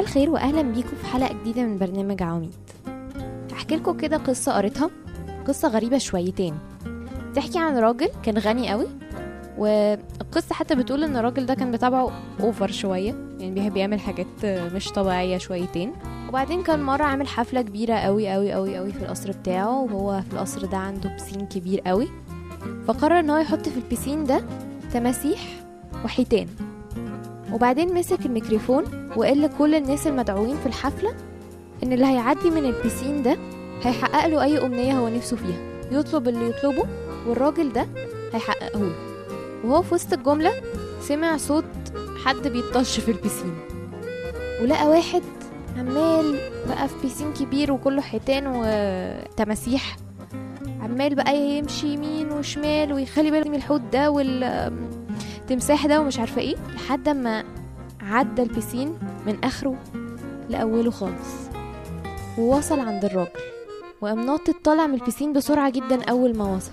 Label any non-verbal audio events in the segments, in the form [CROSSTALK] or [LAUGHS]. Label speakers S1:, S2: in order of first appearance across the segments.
S1: الخير وأهلا بيكم في حلقة جديدة من برنامج عواميد هحكي لكم كده قصة قريتها. قصة غريبة شويتين. تحكي عن راجل كان غني قوي والقصة حتى بتقول إن الراجل ده كان بتابعه اوفر شوية يعني بيحب يعمل حاجات مش طبيعية شويتين. وبعدين كان مرة عامل حفلة كبيرة قوي قوي قوي قوي في القصر بتاعه وهو في القصر ده عنده بسين كبير قوي. فقرر إن هو يحط في البسين ده تماسيح وحيتان. وبعدين مسك الميكروفون وقال لكل الناس المدعوين في الحفلة إن اللي هيعدي من البسين ده هيحقق له أي أمنية هو نفسه فيها. يطلب اللي يطلبه والراجل ده هيحققه له. وهو في وسط الجملة سمع صوت حد بيطش في البسين ولقى واحد عمال بقى في بيسين كبير وكله حيتان وتماسيح. عمال بقى يمشي يمين وشمال ويخلي باله من الحوت ده والتمساح ده ومش عارفة إيه. لحد ما عدى البسين من آخره لأوله خالص. ووصل عند الراجل. وقام ناطط طالع من البسين بسرعة جدا أول ما وصل.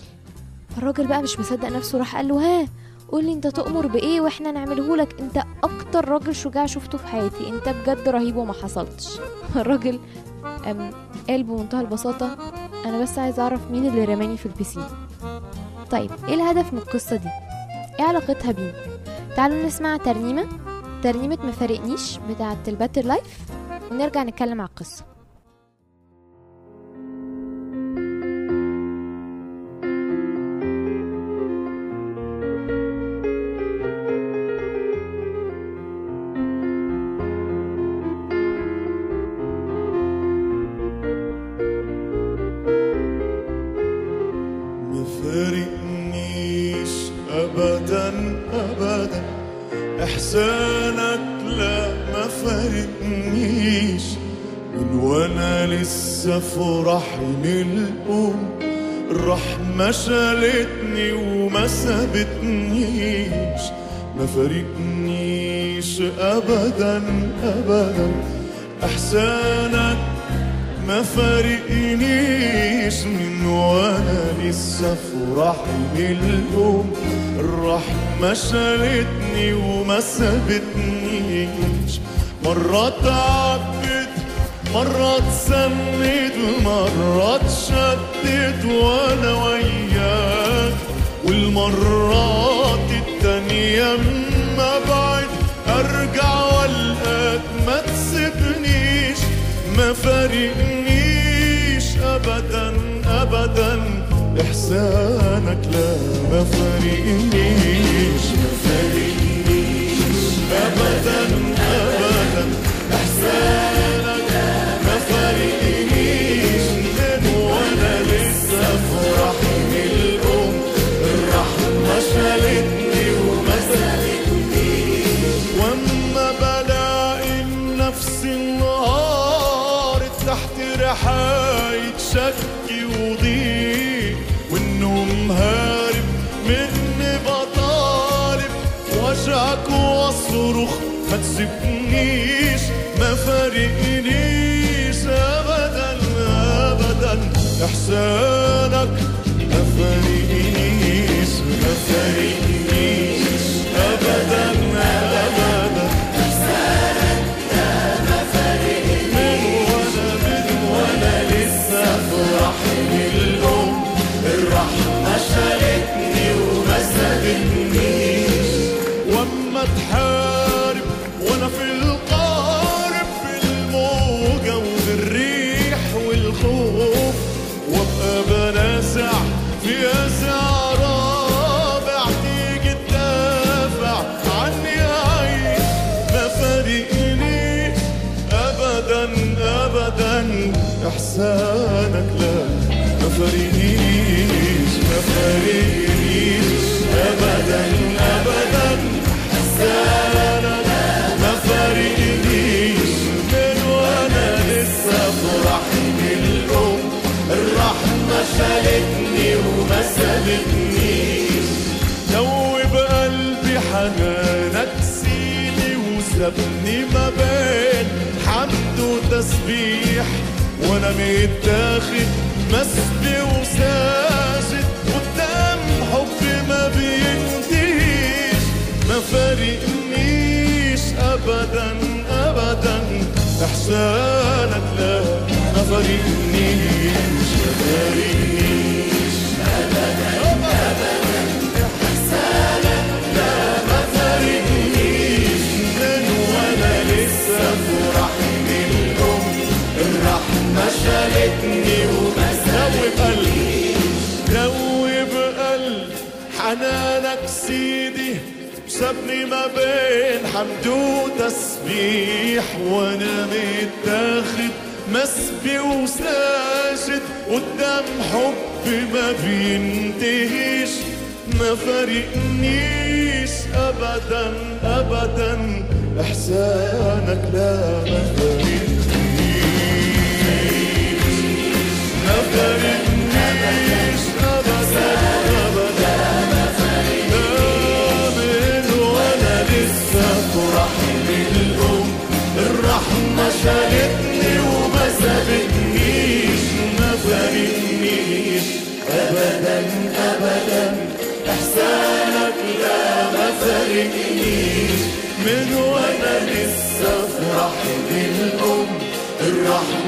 S1: الراجل بقى مش مصدق نفسه راح قال له ها قولي أنت تؤمر بإيه وإحنا نعمله لك؟ أنت أكتر راجل شجاع شفته في حياتي. أنت بجد رهيب وما حصلتش. [LAUGHS] الراجل قام قال بمنتهى البساطة أنا بس عايز أعرف مين اللي رماني في البسين. طيب إيه الهدف من القصة دي؟ إيه علاقتها بينا؟ تعالوا نسمع ترنيمة. ترنيمة مفارقنيش بتاعة ال Better Life ونرجع نتكلم على
S2: القصة. أحسانك لا ما فارقنيش. من وأنا لسه في رحم الام الرحمة شالتني وما سابتنيش. ما فارقنيش ابدا ابدا. أحسانك ما فارقنيش. من وأنا لسه في رحم الام الرحمة شالتني وما سابتنيش. مرة تعبت مرة اتسند مرة اتشدت وأنا وياك. والمرات التانية اما بعد أرجع والقاك ما تسيبنيش. ما فارقنيش ابدا ابدا. إحسانك لا ما فارقنيش ما فارقنيش بنازع في رابع تيجي تدافع عني عايش ما فارقنيش ابدا ابدا إحسانك لا ما شالتني وما سابتنيش. دوب قلبي حنانك سيلي وسابني ما بين. حمد وتسبيح وأنا متاخد مسبي وساجد قدام حب ما بينتهيش. ما فارقنيش ابدا ابدا. إحسانك لا ما فارقنيش. شالتني ومسكت قلبي دوب قلب حنانك سيدي سابني ما بين حمد وتسبيح وأنا متاخد مسبي وساجد. قدام حب ما بينتهيش ما فارقنيش ابدا ابدا. إحسانك لا ما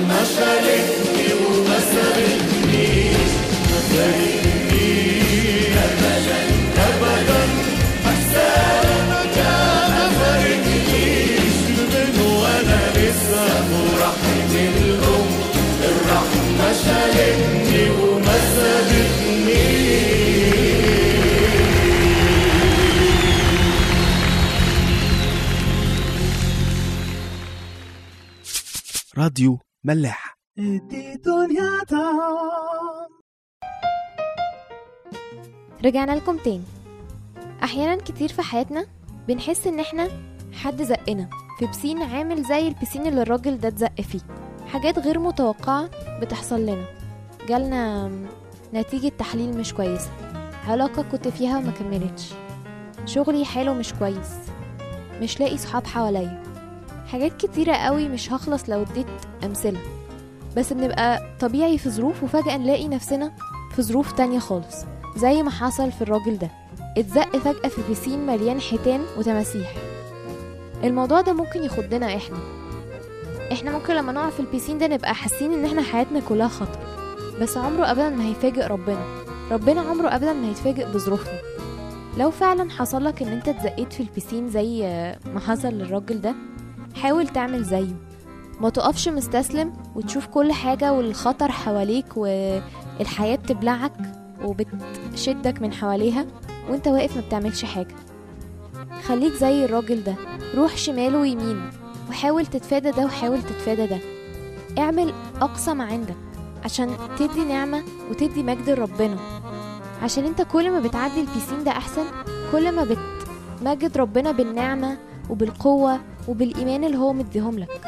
S2: الرحمه شالتني وما سابتنيش ما فارقنيش ابدا ابدا احسانك ما فارقنيش من وأنا لسه في رحم الام الرحمه شالتني وما سابتنيش
S3: راديو ملاح
S1: رجعنا لكم تاني. أحيانا كتير في حياتنا بنحس إن إحنا حد زقنا. في بسين عامل زي البسين اللي الراجل ده اتزق فيه. حاجات غير متوقعة بتحصل لنا. جالنا نتيجة تحليل مش كويسة علاقة كنت فيها وما كملتش. شغلي حاله مش كويس. مش لاقي صحاب حواليا. حاجات كتيرة قوي مش هخلص لو اديت أمثلة. بس بنبقى طبيعي في ظروف وفجأة نلاقي نفسنا في ظروف تانية خالص زي ما حصل في الراجل ده. اتزق فجأة في بسين مليان حيتان وتماسيح. الموضوع ده ممكن يخضنا إحنا. إحنا ممكن لما نقع في البسين ده نبقى حاسين إن إحنا حياتنا كلها خطر. بس عمره ابدا ما هيفاجئ ربنا. ربنا عمره ابدا ما هيتفاجئ بظروفنا. لو فعلا حصل لك إن أنت اتزقيت في البسين زي ما حصل للراجل ده حاول تعمل زيه. ما تقفش مستسلم وتشوف كل حاجة والخطر حواليك والحياة بتبلعك وبتشدك من حواليها وانت واقف ما بتعملش حاجة. خليك زي الراجل ده روح شمال ويمين وحاول تتفادى ده وحاول تتفادى ده. اعمل أقصى ما عندك عشان تدي نعمة وتدي مجد لربنا. عشان انت كل ما بتعدي البيسين ده أحسن كل ما بتمجد ربنا بالنعمة وبالقوة وبالإيمان اللي هو مديهم لك.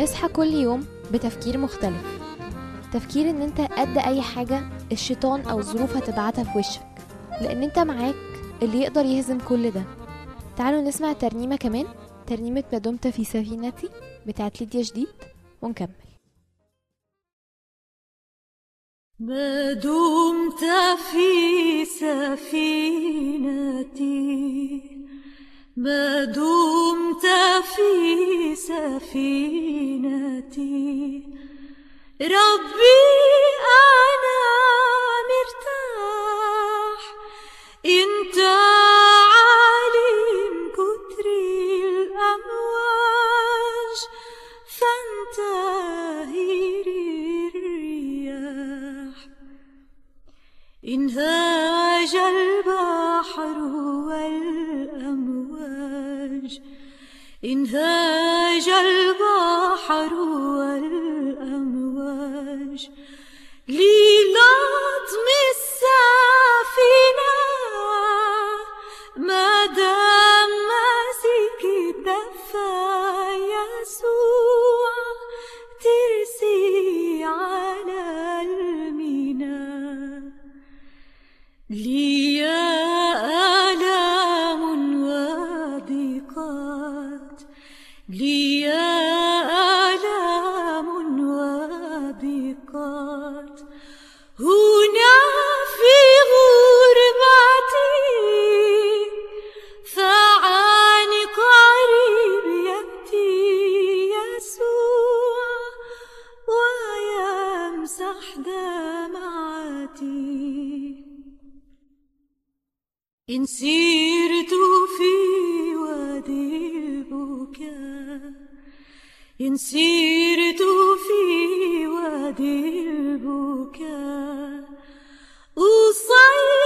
S1: اصحى كل يوم بتفكير مختلف. تفكير إن أنت قد أي حاجة الشيطان أو الظروف هتبعتها في وشك. لأن أنت معاك اللي يقدر يهزم كل ده. تعالوا نسمع ترنيمة كمان. ترنيمة ما دمت في سفينتي بتاعت ليديا جديد ونكمل.
S4: ما دمت في سفينتي. ما في سفينتي. ربي انهاج البحر والأمواج للطم البكاء أصيره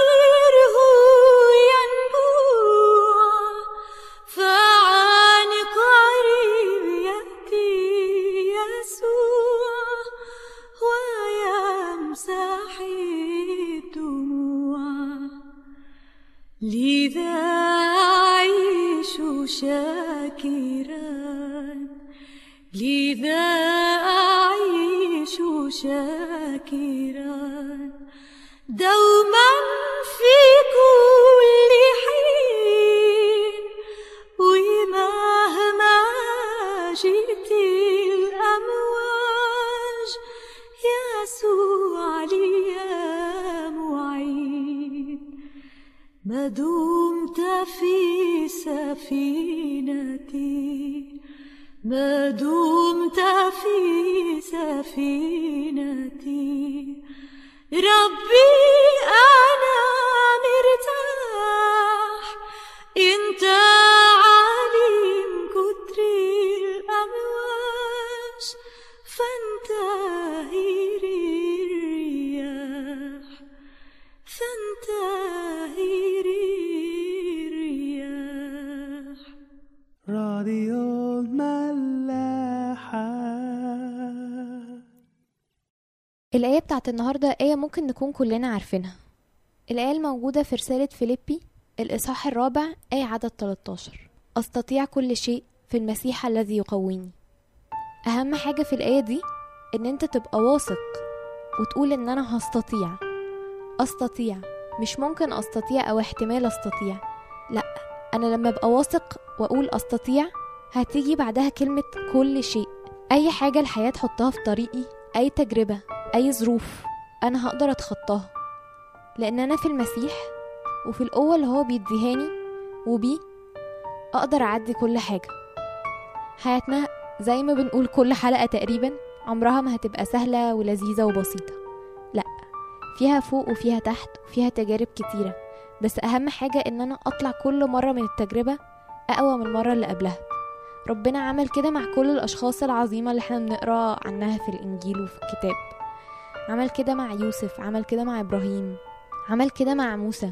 S3: 人
S1: الآية بتاعت النهاردة آية ممكن نكون كلنا عارفينها. الآية الموجودة في رسالة فيليبي الإصحاح الرابع آية عدد 13 أستطيع كل شيء في المسيح الذي يقويني. أهم حاجة في الآية دي إن أنت تبقى واثق وتقول إن أنا هستطيع. أستطيع. مش ممكن أستطيع أو احتمال أستطيع. لأ أنا لما أبقى واثق وأقول أستطيع هتيجي بعدها كلمة كل شيء. أي حاجة الحياة تحطها في طريقي أي تجربة أي ظروف أنا هقدر أتخطاها. لأن أنا في المسيح وفي القوة اللي هو بيديهاني وبيه أقدر أعدي كل حاجة. حياتنا زي ما بنقول كل حلقة تقريبا عمرها ما هتبقى سهلة ولذيذة وبسيطة. لأ فيها فوق وفيها تحت وفيها تجارب كتيرة. بس أهم حاجة إن أنا أطلع كل مرة من التجربة أقوى من المرة اللي قبلها. ربنا عمل كده مع كل الأشخاص العظيمة اللي إحنا بنقرأ عنها في الإنجيل وفي الكتاب. عمل كده مع يوسف عمل كده مع إبراهيم عمل كده مع موسى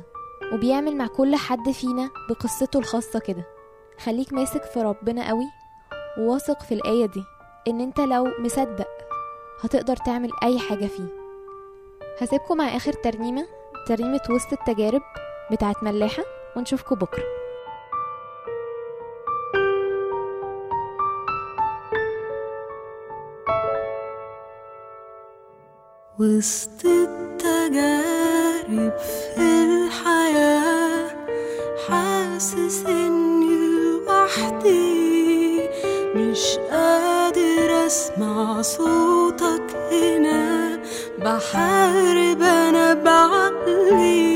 S1: وبيعمل مع كل حد فينا بقصته الخاصة كده. خليك ماسك في ربنا قوي وواثق في الآية دي إن أنت لو مصدق هتقدر تعمل أي حاجة فيه. هسيبكم مع آخر ترنيمة ترنيمة وسط التجارب بتاعت ملاحة ونشوفكم بكرة.
S4: وسط التجارب في الحياة حاسس إني لوحدي مش قادر أسمع صوتك هنا. بحارب أنا بعقلي.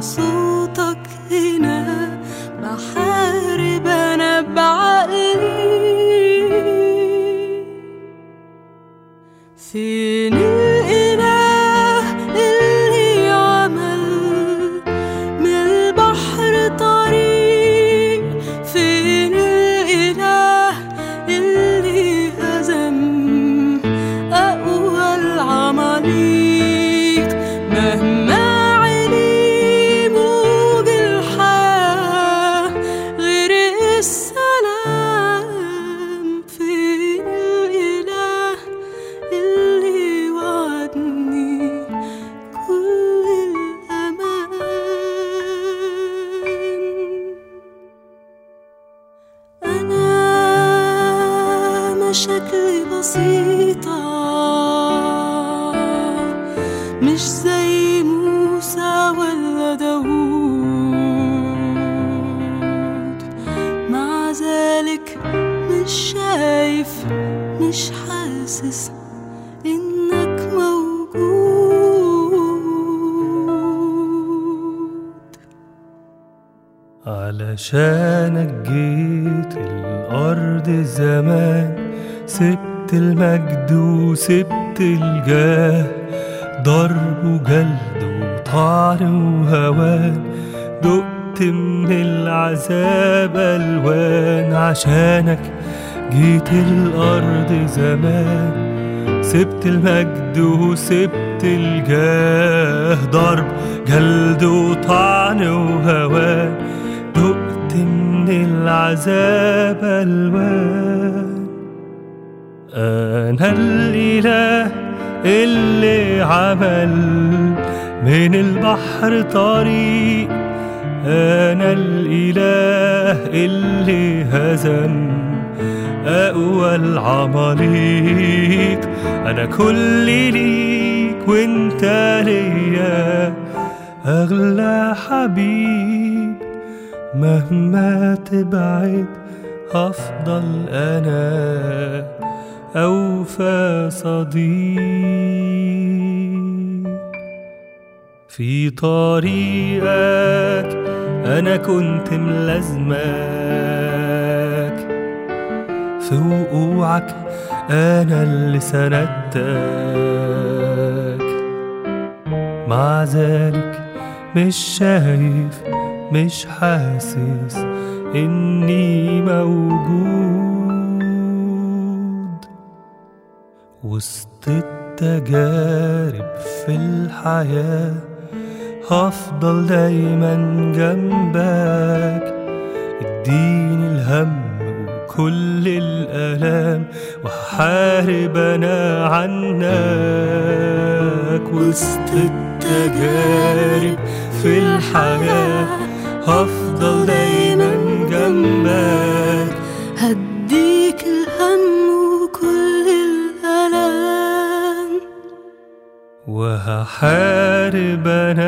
S4: صوتك هنا بحارب أنا بعقلي فين الاله اللي عمل من البحر طريق؟ فين الاله اللي هزم اقوى العماليق مهما داود. مع ذلك مش شايف مش حاسس إنك موجود.
S3: علشانك جيت الأرض زمان سبت المجد وسبت الجاه ضرب وجلد وطعن وهوان دقت من العذاب ألوان. عشانك جيت الأرض زمان سبت المجد وسبت الجاه. ضرب جلد وطعن وهوان دقت من العذاب ألوان. أنا الإله اللي عمل من البحر طريق أنا الإله اللي هزم. أقوى العماليق أنا كل ليك وإنت ليا. أغلى حبيب مهما تبعد هفضل أنا. أوفى صديق. في طريقك أنا كنت ملازمك. في وقوعك أنا اللي سندتك مع ذلك مش شايف مش حاسس إني موجود. وسط التجارب في الحياة هفضل دايما جنبك. اديني الهم وكل الآلام وهحارب أنا عنك. وسط التجارب في الحياة هفضل دايما جنبك.
S4: هديك الهم وكل الألام.
S3: وهحارب أنا